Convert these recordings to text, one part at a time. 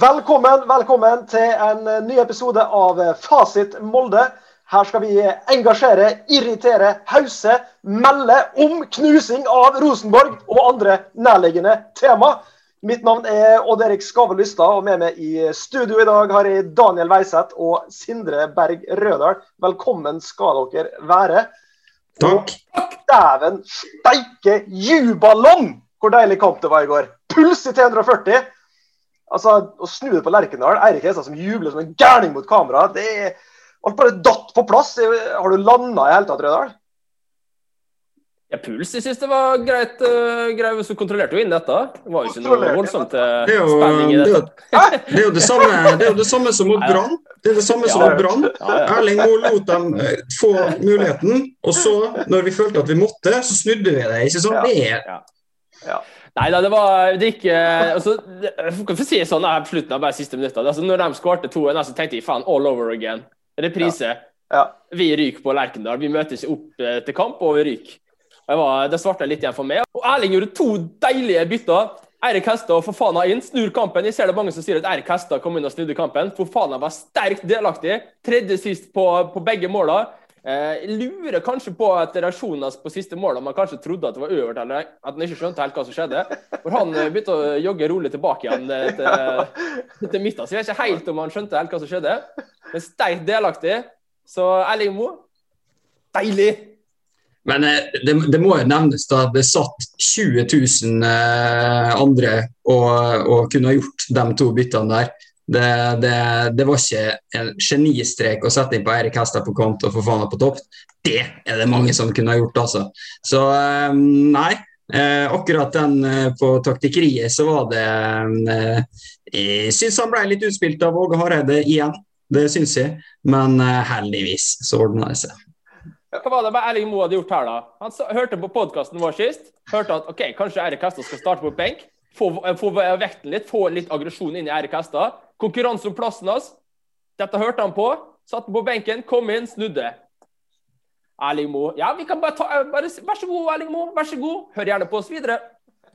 Velkommen, velkommen til en ny episode av Fasit Molde. Her skal vi engasjere, irritere, hause, melde om knusing av Rosenborg og andre nærliggende tema. Mitt navn er Odd Erik Skave Lystad, og med meg i studio i dag har jeg Daniel Weiseth og Sindre Berg Rødal. Velkommen skal dere være. Takk. Og dæven steike jubalong! Hvor deilig kamp det var i går. Puls i 340. Altså, Å snu det på Lerkendal, Eirik Hestad som jubler som en gærning mot kamera, det er alt bare datt på plass. Har du landa i hele tatt, Rødal? Ja, puls. Jeg synes det var greit. Uh, greit hvis du kontrollerte jo inn dette. Det var jo ikke noe voldsomt uh, Det jo, spenning i det, er dette. det, er jo det, samme, det er jo det samme som mot Ja, ja. Brann. Det er det samme som Ja, mot Brann. Ja, ja. Erling Moe lot dem eh, få muligheten, og så, når vi følte at vi måtte, så snudde vi det. Ikke sant? Det er Nei da, det var det gikk eh, altså, det- Jeg får si det sånn her på slutten av bare siste minutter. Altså, når de skårte 2-1, så tenkte jeg faen, all over again. Reprise. Ja. Vi ryker på Lerkendal. Vi møtes opp eh, til kamp, og vi ryker. Jeg det svarte litt igjen for meg. Og Erling gjorde to deilige bytter. Eirik Hestad for faen inn, snur kampen. Jeg ser det mange som sier at Eirik Hestad kom inn og snudde kampen. For faen var sterkt delaktig. Tredje sist på, på begge måla. Eh, jeg lurer kanskje på at reaksjonen hans på siste mål om han kanskje trodde at det var øvert, eller at han ikke skjønte helt hva som skjedde. For han eh, begynte å jogge rolig tilbake igjen eh, til, til midten. Så jeg vet ikke helt om han skjønte helt hva som skjedde. Men sterkt delaktig. Så Erling Moe deilig! Men det, det må jo nevnes da det satt 20 000 eh, andre og, og kunne ha gjort de to byttene der. Det, det, det var ikke en genistrek å sette inn på Eirik Hestad på kant og få Fofana på topp. Det er det mange som kunne ha gjort, altså. Så eh, nei. Eh, akkurat den eh, på taktikkeriet så var det Jeg syns han ble litt utspilt av Åge Hareide igjen. Det syns jeg. Men heldigvis så ordna det seg. Hva var det med Erling Moe hadde gjort her, da? Han hørte på podkasten vår sist. Hørte at ok, kanskje Eirik Hestad skal starte på benk. Få, få vekten litt, få litt aggresjon inn i Eirik Hestad. Konkurranse om plassen hans. Dette hørte han på. Satt på benken, kom inn, snudde. Erling Moe. Ja, vi kan bare ta bare, Vær så god, Erling Moe. Vær så god. Hør gjerne på oss videre.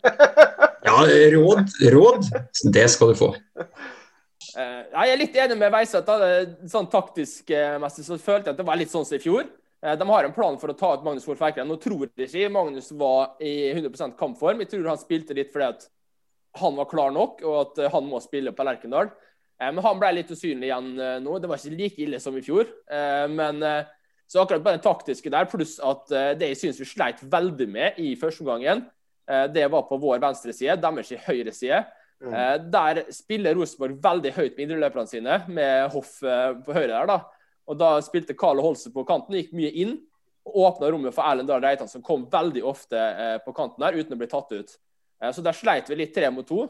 Ja, råd, råd. Det skal du få. Eh, jeg er litt enig med Veiseth. Sånn taktisk eh, messig så følte jeg at det var litt sånn som i fjor. Eh, De har en plan for å ta ut Magnus Wolff Eikrem. Nå tror jeg ikke Magnus var i 100% kampform. Jeg tror han spilte litt fordi at han var klar nok, og at han må spille på Lerkendal. Eh, Men han ble litt usynlig igjen eh, nå. Det var ikke like ille som i fjor. Eh, Men så akkurat bare det taktiske der, pluss at det jeg syns vi sleit veldig med i første omgangen, det var på vår venstre side, deres i høyre side. Mm. Der spiller Rosenborg veldig høyt med indreløperne sine, med Hoff på høyre der. da. Og Da spilte Karl Holse på kanten, gikk mye inn. og Åpna rommet for Erlend Dahl Reitan, som kom veldig ofte på kanten der uten å bli tatt ut. Så der sleit vi litt tre mot to.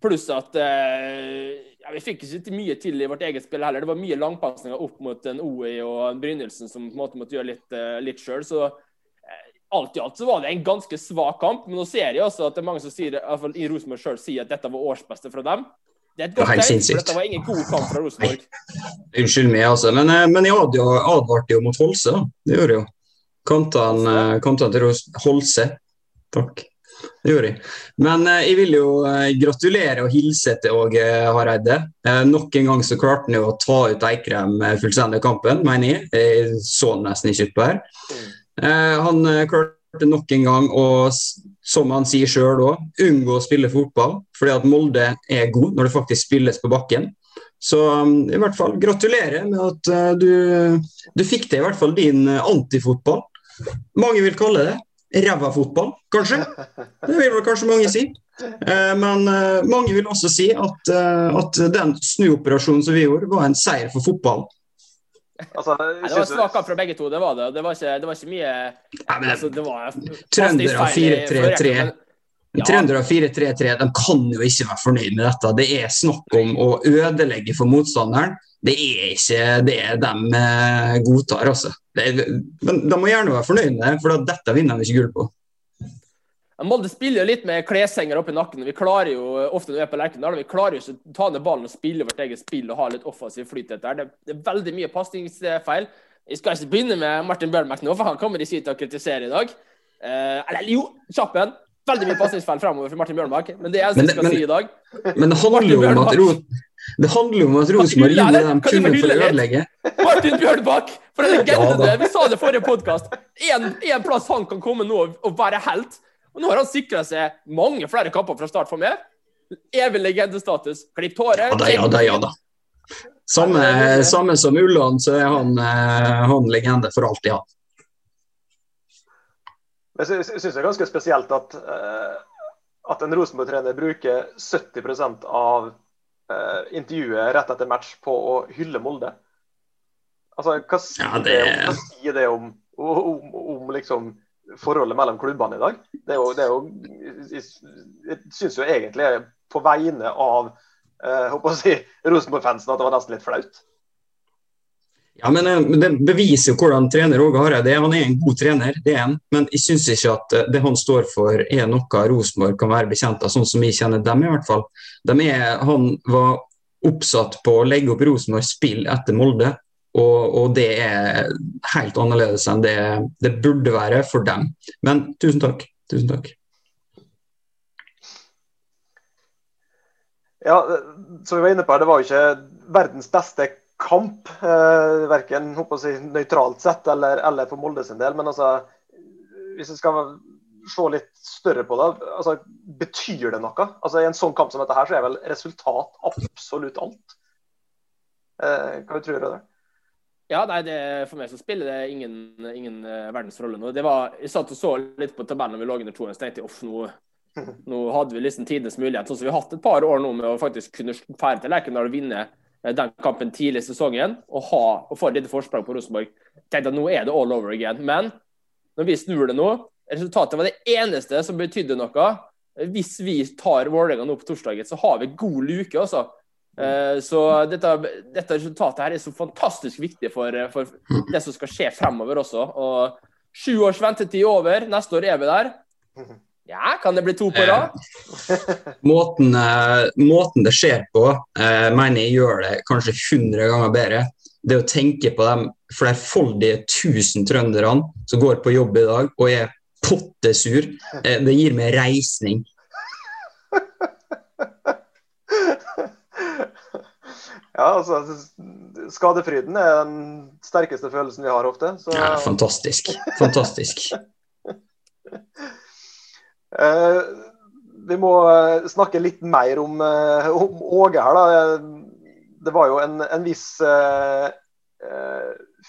Pluss at eh, ja, vi fikk ikke mye til i vårt eget spill heller. Det var mye langpasninger opp mot en OE og en Brynildsen som på en måte måtte gjøre litt, eh, litt sjøl. Så eh, alt i alt så var det en ganske svak kamp. Men nå ser jeg også at det er mange som sier, i hvert fall i Rosenborg sjøl sier at dette var årsbeste fra dem. Det er et godt helt tegn, for dette var ingen god kamp fra Rosenborg. Unnskyld meg, altså. Men, men jeg advarte jo, mot Holse. da. Det gjorde jeg jo. Kantene til Holse. Takk. Det gjorde jeg. Men eh, jeg vil jo eh, gratulere og hilse til Åge Hareide. Eh, nok en gang så klarte han jo å ta ut Eikrem eh, fullstendig i kampen, mener jeg. Jeg så nesten ikke utpå her. Han eh, klarte nok en gang å, som han sier sjøl òg, unngå å spille fotball. Fordi at Molde er god når det faktisk spilles på bakken. Så um, i hvert fall gratulerer med at uh, du, du fikk til i hvert fall din uh, antifotball. Mange vil kalle det ræva-fotball, kanskje. Det vil vel kanskje mange si. Eh, men uh, mange vil også si at, uh, at den snuoperasjonen som vi gjorde, var en seier for fotball. Altså, Nei, det var svak kamp fra begge to, det var det. Det var ikke, det var ikke mye men altså, det var Trøndere fantastisk feil i 4-3-3. Trønder av Ja. Trøndere 4-3-3 de kan jo ikke være fornøyd med dette. Det er snakk om å ødelegge for motstanderen. Det er ikke det de eh, godtar, altså. Er, men de må gjerne være fornøyd med det, for dette vinner de ikke gull på. Molde spiller jo litt med kleshenger oppi nakken. Vi klarer jo ofte når vi er på Lerkendal, vi klarer jo ikke å ta ned ballen og spille vårt eget spill og ha litt offensiv flyt. i. Det, det er veldig mye pasningsfeil. Jeg skal ikke begynne med Martin Bjørnbæk nå, for han kommer ikke til å kritisere i dag. Eh, eller jo, kjapp en. veldig mye pasningsfeil fremover for Martin Bjørnbakk, men det er det jeg skal si i dag. Men det handler jo om at, det handler om at Rosenborg gjorde det de kunne for å ødelegge. Martin Bjørnbakk! For en legende! Ja, vi sa det i forrige podkast. Én plass han kan komme nå og være helt. Og nå har han sikra seg mange flere kamper fra start for meg. Evig legendestatus. Klipp håret. Ja da, ja da, ja da. Samme, samme som Ulland, så er han, eh, han legende for alltid, han. Jeg syns det er ganske spesielt at, uh, at en Rosenborg-trener bruker 70% av intervjuet rett etter match på å hylle Molde. Altså, Hva sier ja, det... det, hva sier det om, om, om liksom, forholdet mellom klubbene i dag? Det er jo, det er jo Jeg syns jo egentlig på vegne av uh, si, Rosenborg-fansen at det var nesten litt flaut. Ja, men eh, Det beviser jo hvordan trener Åge Hareide er. Han er en god trener, det er han. Men jeg syns ikke at eh, det han står for er noe Rosenborg kan være bekjent av, sånn som vi kjenner dem i hvert fall. Er, han var oppsatt på å legge opp Rosenborgs spill etter Molde, og, og, det er helt annerledes enn det det burde være for dem. Men tusen takk. Tusen takk. Ja, som vi var inne på, det var jo ikke verdens beste kamp. Eh, verken si, nøytralt sett eller, eller, for Molde sin del. Men altså, hvis vi skal se litt større på det, altså, betyr det noe? Altså, I en sånn kamp som dette her, så er vel resultat absolutt alt. Eh, hva tror du det? Ja, nei, det, For meg så spiller det ingen, ingen uh, verdens rolle nå. Det var, jeg satt og så litt på tabellen når vi lå under 2 så tenkte jeg off, nå, nå hadde vi liksom tidenes mulighet. Sånn som vi har hatt et par år nå med å faktisk kunne fære til Lerkendal og vinne Eh, den kampen tidlig i sesongen og, ha, og få et lite forsprang på Rosenborg. Tenkte at nå er det all over again. Men når vi snur det nå Resultatet var det eneste som betydde noe. Hvis vi tar Vålerenga nå på torsdagen, så har vi god luke, altså. Eh, så dette, dette, resultatet her er så fantastisk viktig for, for, det som skal skje fremover også. Og Sju års ventetid over. Neste år er vi der. Ja, kan det bli to på rad? Eh, måten, eh, måten, det skjer på, eh, mener jeg gjør det kanskje 100 ganger bedre. Det å tenke på de flerfoldige tusen trønderne som går på jobb i dag og er pottesur, eh, det gir meg reisning. Ja, altså Skadefryden er den sterkeste følelsen vi har ofte. Så... Ja, fantastisk. Fantastisk. Eh, vi må eh, snakke litt mer om, eh, om Åge her. Da. Det var jo en, en viss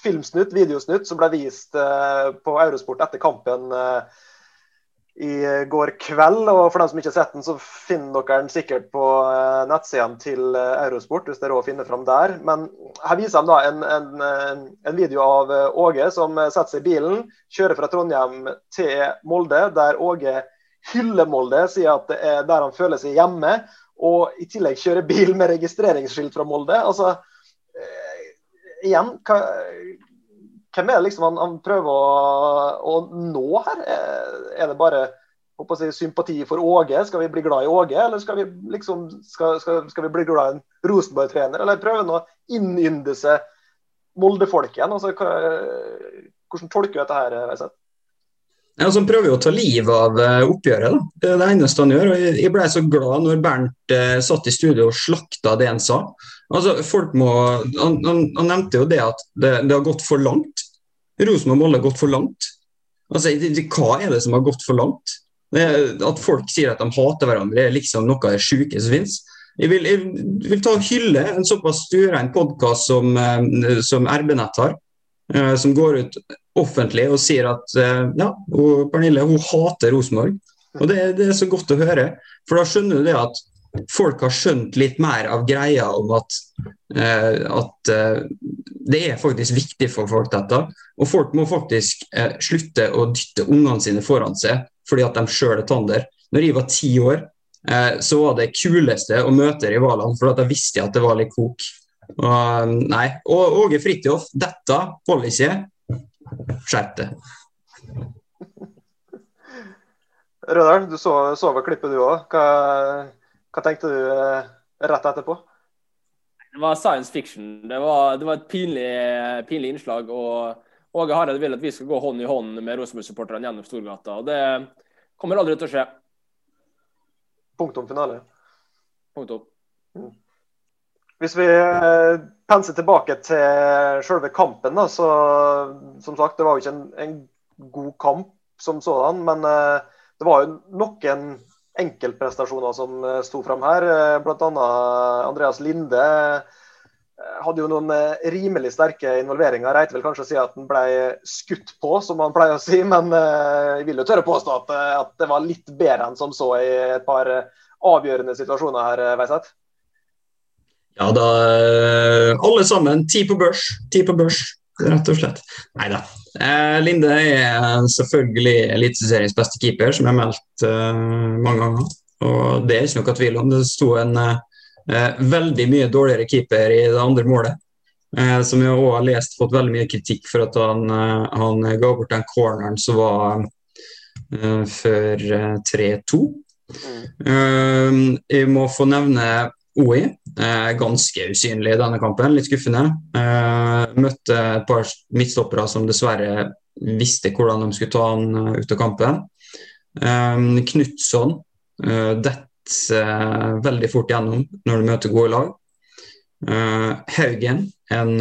filmsnutt, videosnutt, som ble vist på Eurosport etter kampen i går kveld. og For dem som ikke har sett den, så finner dere den sikkert på nettsidene til Eurosport. hvis dere også finner fram der. Men her viser de da en, en, en video av Åge som setter seg i bilen, kjører fra Trondheim til Molde, der Åge hyller Molde, sier at det er der han føler seg hjemme. Og i tillegg kjører bil med registreringsskilt fra Molde. Altså, eh, igjen, hva, hvem er det liksom han, han prøver å, å, nå her? Er det bare si, sympati for Åge? Skal vi bli glad i Åge, eller skal vi, liksom, skal, skal, skal vi bli glad i en Rosenborg-trener? Eller prøver han å innynde seg Molde-folk igjen? Altså, hva, hvordan tolker du dette her, Veiseth? Ja, altså, Han prøver jo å ta livet av uh, oppgjøret. Da. Det er det eneste han gjør. og Jeg ble så glad når Bernt eh, satt i studio og slakta det han sa. Altså, folk må, han, han, han nevnte jo det at det, det har gått for langt. Rosenborg Molde har gått for langt. Altså, Hva er det som har gått for langt? Det, at folk sier at de hater hverandre, er liksom noe av det sjuke som finnes. Jeg vil, jeg vil, ta og hylle en såpass stuerein podkast som, uh, som RB-nett har. Eh, som går ut offentlig og sier at eh, ja, hun, Pernille hun hater Rosenborg. Og det, det, er så godt å høre, for da skjønner du det at folk har skjønt litt mer av greia om at, eh, at det er faktisk viktig for folk, dette. Og folk må faktisk slutte å dytte ungene sine foran seg fordi at de sjøl er tander. Når jeg var ti år, så var det kuleste å møte rivalene, for da visste jeg at det var litt kok. Og, nei. Og Åge Fridtjof, dette holder ikke. Skjerp deg. Rødal, du så, så vel klippet du òg. Hva, hva, tenkte du eh, rett etterpå? Det var science fiction. Det var, det var et pinlig, pinlig, innslag. og Åge Hareide vil at vi skal gå hånd i hånd med Rosenborg-supporterne gjennom Storgata. og Det kommer aldri til å skje. Punktum finale. Punktum. Hvis vi eh, penser tilbake til selve kampen, da, så som sagt, det var jo ikke en, en god kamp som sådan, men uh, det var jo noen enkeltprestasjoner som eh, sto fram her. Eh, Bl.a. Andreas Linde hadde jo noen rimelig sterke involveringer. Reit vil kanskje si at han ble skutt på, som han pleier å si, men jeg vil jo tørre påstå at, at det var litt bedre enn som så i et par avgjørende situasjoner her, Veiseth. Ja da, eh, alle sammen. Ti på børs. Ti på børs, rett og slett. Nei da. Eh, Linde er selvfølgelig Eliteseriens beste keeper, som jeg har meldt eh, mange ganger. Og det er ikke noe tvil om. Det sto en eh, veldig mye dårligere keeper i det andre målet. Eh, som jeg òg har lest fått veldig mye kritikk for at han, eh, han ga bort den corneren som var eh, før eh, 3-2. Eh, jeg må få nevne OI. Eh, ganske usynlig i denne kampen, litt skuffende. Eh, møtte et par midtstoppere som dessverre visste hvordan de skulle ta han eh, ut av kampen. Knutson detter veldig fort gjennom når du møter gode lag. Haugen, en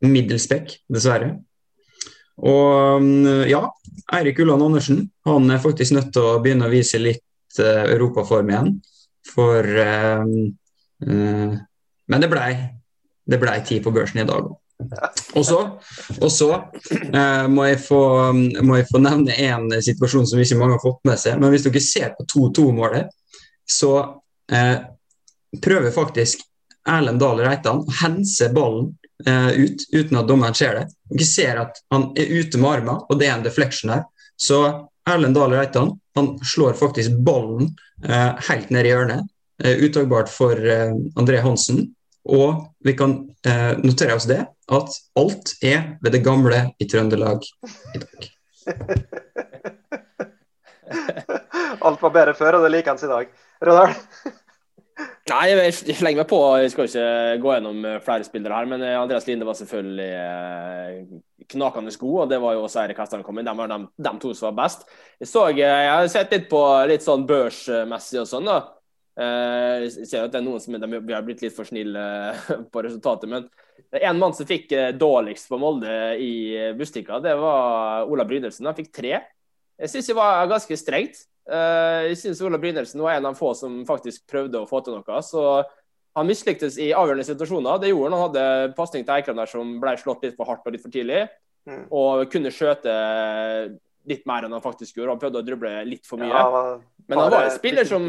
middelspekk, dessverre. Og ja, Eirik Ulland Andersen han er faktisk nødt til å begynne å vise litt europaform igjen. For eh, Men det blei det ble tid på børsen i dag òg. Og så, og så eh, må, jeg få, må jeg få nevne en situasjon som ikke mange har fått med seg. Men hvis dere ser på 2-2-målet, så eh, prøver faktisk Erlend Dahl Reitan å hense ballen eh, ut uten at dommeren ser det. Dere ser at han er ute med armen, og det er en deflection her. Så Erlend Dahl Reitan han slår faktisk ballen eh, helt ned i hjørnet. Eh, utagbart for eh, André Hansen. Og vi kan eh, notere oss det, at alt er ved det gamle i Trøndelag i dag. Alt var bedre før, og det liker han i dag. Rødahl? Nei, jeg slenger meg på. Jeg skal ikke gå gjennom flere spillere her, men Andreas Linde var selvfølgelig knakende god, og det var jo også Eirik Hestland kom inn. De var de, de to som var best. Jeg, så, jeg har sett litt på litt sånn børsmessig og sånn, da. Eh, Jeg ser at det er noen som de, vi har blitt litt for snille eh, på resultatet, men en mann som fikk eh, dårligst på Molde i Bustika, det var Ola Brynildsen. Han fikk tre. Jeg syns det var ganske strengt. Jeg syns Ola Brynildsen var en av få som faktisk prøvde å få til noe. Så han mislyktes i avgjørende situasjoner. Det gjorde han. Han hadde pasning til Eikland der som ble slått litt for hardt og litt for tidlig. Mm. Og kunne skjøte litt mer enn han faktisk gjorde. Han prøvde å druble litt for mye. Ja, Men han var en spiller som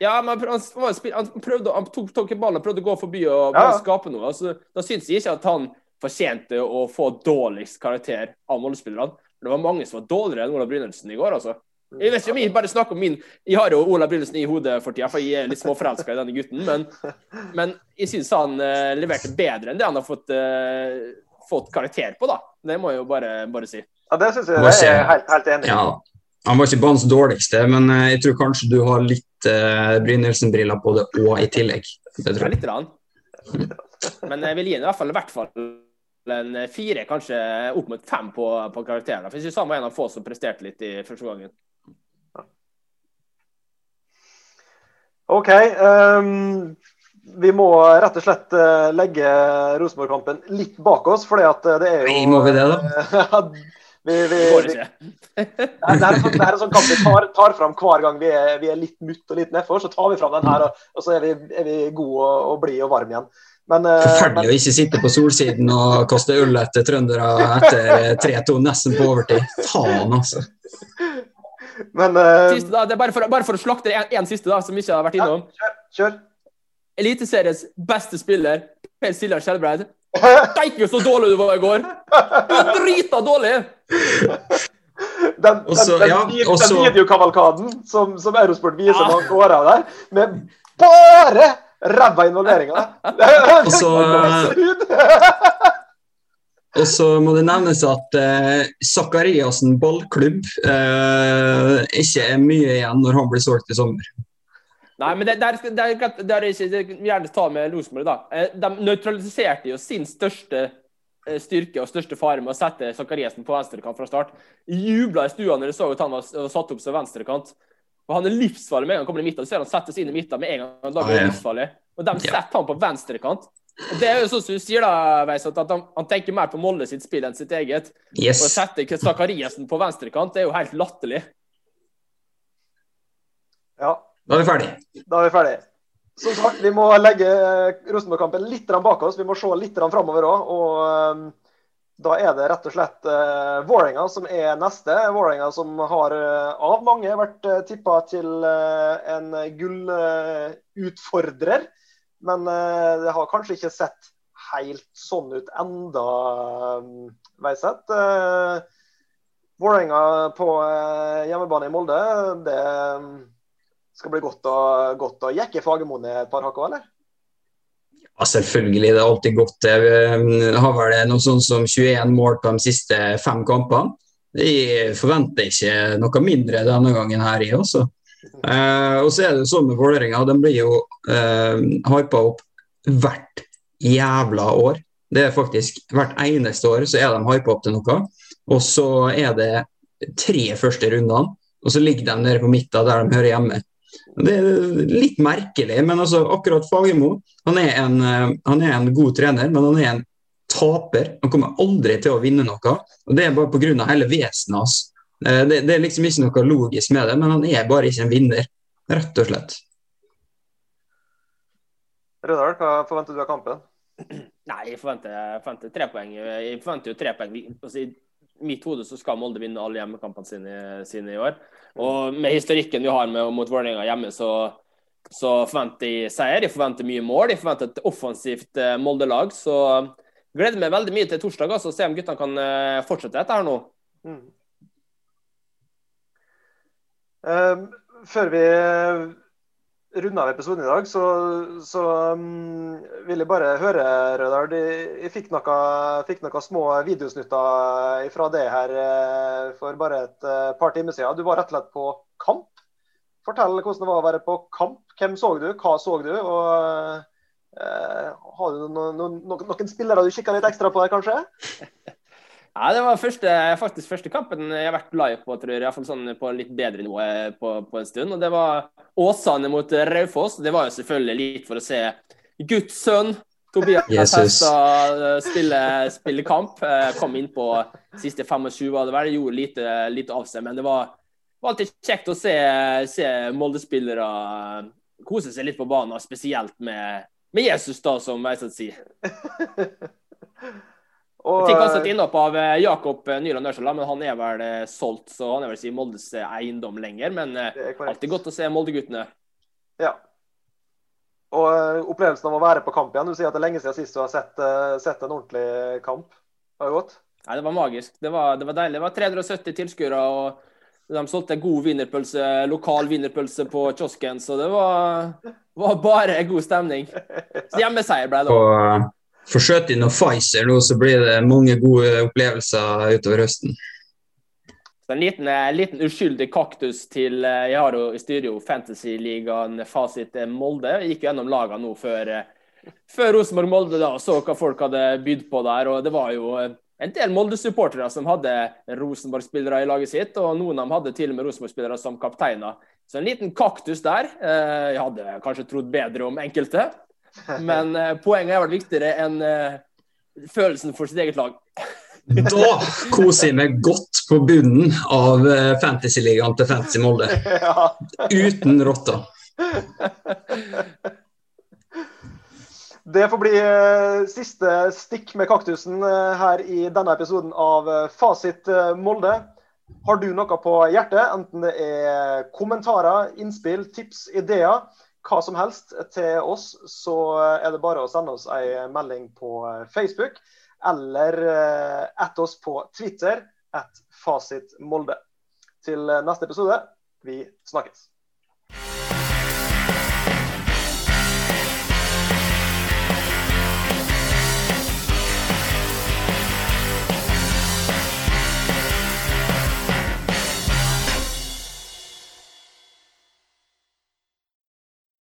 Ja, men han, han, en prøvde, han tok, tok ballen og prøvde å gå forbi og Ja. skape noe. Altså, da syns jeg ikke at han fortjente å få dårligst karakter av Molde-spillerne. Det var mange som var dårligere enn Ola Brynildsen i går, altså. Jeg vet ikke om jeg bare snakker om min Jeg har jo Ola Brynildsen i hodet for tida, for jeg er litt småforelska i denne gutten. Men, men jeg syns han eh, leverte bedre enn det han har fått, eh, fått karakter på, da. Det må jeg jo bare, bare si. Ja, det syns jeg jeg er helt, helt enig i. Ja, han var ikke banens dårligste, men eh, jeg tror kanskje du har litt uh, Brynildsen-briller på det òg i tillegg. Det tror jeg. litt. Rann. Men jeg vil gi den i hvert fall, i hvert fall en fire, kanskje opp mot fem på, på karakteren. For jeg synes han var en av få som presterte litt i første gangen. OK. Um, vi må rett og slett eh, legge Rosenborg-kampen litt bak oss, fordi at eh, det er jo Nei, må vi det, da? vi, vi, Det går vi, ikke. Nei, det, er en sånn, det er en sånn kamp vi tar, tar fram hver gang vi er, vi er litt mutt og litt nedfor. Så tar vi fram den her, og, og så er vi, er vi gode og, og blide og varme igjen. Men, Forferdelig Forferdelig å ikke sitte på solsiden og kaste øl etter trøndere etter 3-2, nesten på overtid. Faen, altså. men uh, Siste, da, det er bare for, bare for å slakte en, en siste da, som vi ikke har vært innom. kjør. kjør. Eliteseriens beste spiller, Per Siljan Skjelbreid. Steike så dårlig du var i går! Du var drita dårlig! Den, den, Også- den, ja, også- den videokavalkaden som, som Eurosport viser Ja. når år av der, med bare ræva involveringer. Og så, og så må det nevnes at eh, Zakariassen ballklubb eh, ikke er mye igjen når han blir solgt i sommer. Nei, men det, der, der, der, der er jeg gjerne ta med Rosenborg, da. Eh, De nøytraliserte jo sin største eh, styrke og største fare med å sette Zakariassen på venstrekant fra start. Jubla i stua når de så at han var, satt opp som venstrekant. Og Han er livsfarlig med en gang han kommer i midten. Du ser han settes inn i midten med en gang. han lager blir ja. livsfarlig. Og de Ja. setter han på venstrekant. Det er jo sånn som du sier, da, Veisat, at han, han tenker mer på Molde sitt spill enn sitt eget. Og å sette Zakariassen på venstrekant, det er jo helt latterlig. Ja, Da er vi ferdig. da er vi ferdig. Som sagt, vi må legge Rosenborg-kampen litt bak oss. Vi må se litt framover òg. Og eh, da er det rett og slett uh, Vålerenga som er neste. Vålerenga som har eh, av mange vært uh, tippa til eh, en gullutfordrer. Men eh, det har kanskje ikke sett helt sånn ut enda, Veiseth. Vålerenga på eh, hjemmebane i Molde, det skal bli godt å, godt å jekke Fagermoen et par hakk eller? Ja, selvfølgelig. Det er alltid godt. Vi har vel noe sånn som 21 mål på de siste fem kampene. Jeg forventer ikke noe mindre denne gangen her i også. Eh, og så er det sånn med Vålerenga, de blir jo eh, hypa opp hvert jævla år. Det er faktisk hvert eneste år så er de hypa opp til noe. Og så er det tre første rundene, og så ligger de nede på midten der de hører hjemme. Det er litt merkelig, men altså, akkurat Fagermo han er, en, eh, han er en god trener, men han er en taper. Han kommer aldri til å vinne noe. og Det er bare pga. hele vesenet hans. Eh, Det, det er liksom ikke noe logisk med det, men han er bare ikke en vinner, rett og slett. Rødahl, hva forventer du av kampen? Nei, jeg forventer, jeg forventer tre poeng. Jeg forventer jo tre poeng. Altså, mitt hode så skal Molde vinne alle hjemmekampene sine, sine i år. Og med historikken vi har med, mot Vålerenga hjemme, så, så forventer jeg seier. Jeg forventer mye mål. Jeg forventer et offensivt eh, Molde-lag. Så gleder meg veldig mye til torsdag. og se om guttene kan eh, fortsette dette her nå. Mm. Um, før vi runder av episoden i dag, så, så um, vil jeg bare høre, Rødal. Jeg fikk noen noe små videosnutter fra det her eh, for bare et eh, par timer siden. Du var rett og slett på kamp. Fortell hvordan det var å være på kamp. Hvem så du, hva så du? og uh, Har du noen, noen, noen spillere du kikka litt ekstra på der, kanskje? Ja, Det var første, faktisk første kampen jeg har vært live på, tror jeg. I hvert sånn på litt bedre nivå eh, på, på en stund. og Det var Åsane mot Raufoss. Det var jo selvfølgelig litt for å se Guds sønn Tobias Jesus. Spille, spille kamp. Eh, Kom inn på siste 25, var det vel. Gjorde lite, lite av seg. Men det var, var alltid kjekt å se, se Molde-spillere kose seg litt på banen, spesielt med, med Jesus, da, som jeg skal sier. Og, Jeg fikk også et innhopp av eh, Jakob eh, Nyland Ørsala, men han er vel eh, solgt, så han er vel ikke i Moldes eh, eiendom lenger. Men eh, alltid godt å se Molde-guttene. Ja. Og eh, opplevelsen av å være på kamp igjen. Du sier at det er lenge siden sist du har sett, eh, sett en ordentlig kamp. Har det gått? Nei, det var magisk. Det var, det var deilig. Det var 370 tilskuere, og de solgte god wienerpølse, lokal wienerpølse på kiosken, så det var, var bare god stemning. Så hjemmeseier ble det Og eh, inn noe Pfizer nå, så blir det mange gode opplevelser utover høsten. En liten, eh, liten uskyldig kaktus til eh, Jeg har jo i studio Fantasyligaen Fasit Molde. Jeg gikk gjennom lagene nå før, eh, før Rosenborg-Molde da, og så hva folk hadde bydd på der. og Det var jo en del Molde-supportere som hadde Rosenborg-spillere i laget sitt, og noen av dem hadde til og med Rosenborg-spillere som kapteiner. Så en liten kaktus der. Jeg hadde kanskje trodd bedre om enkelte, men uh, poenget er vel viktigere enn uh, følelsen for sitt eget lag. Da koser jeg meg godt på bunnen av uh, Fantasyligaen til Fantasy Molde. ja. Uten rotta. Det får bli siste stikk med kaktusen her i denne episoden av Fasit Molde. Har du noe på hjertet, enten det er kommentarer, innspill, tips, ideer, hva som helst til oss, så eh, er det bare å sende oss ei melding på eh, Facebook, eller at oss på Twitter, at Fasit Molde. Til eh, neste episode, vi snakkes.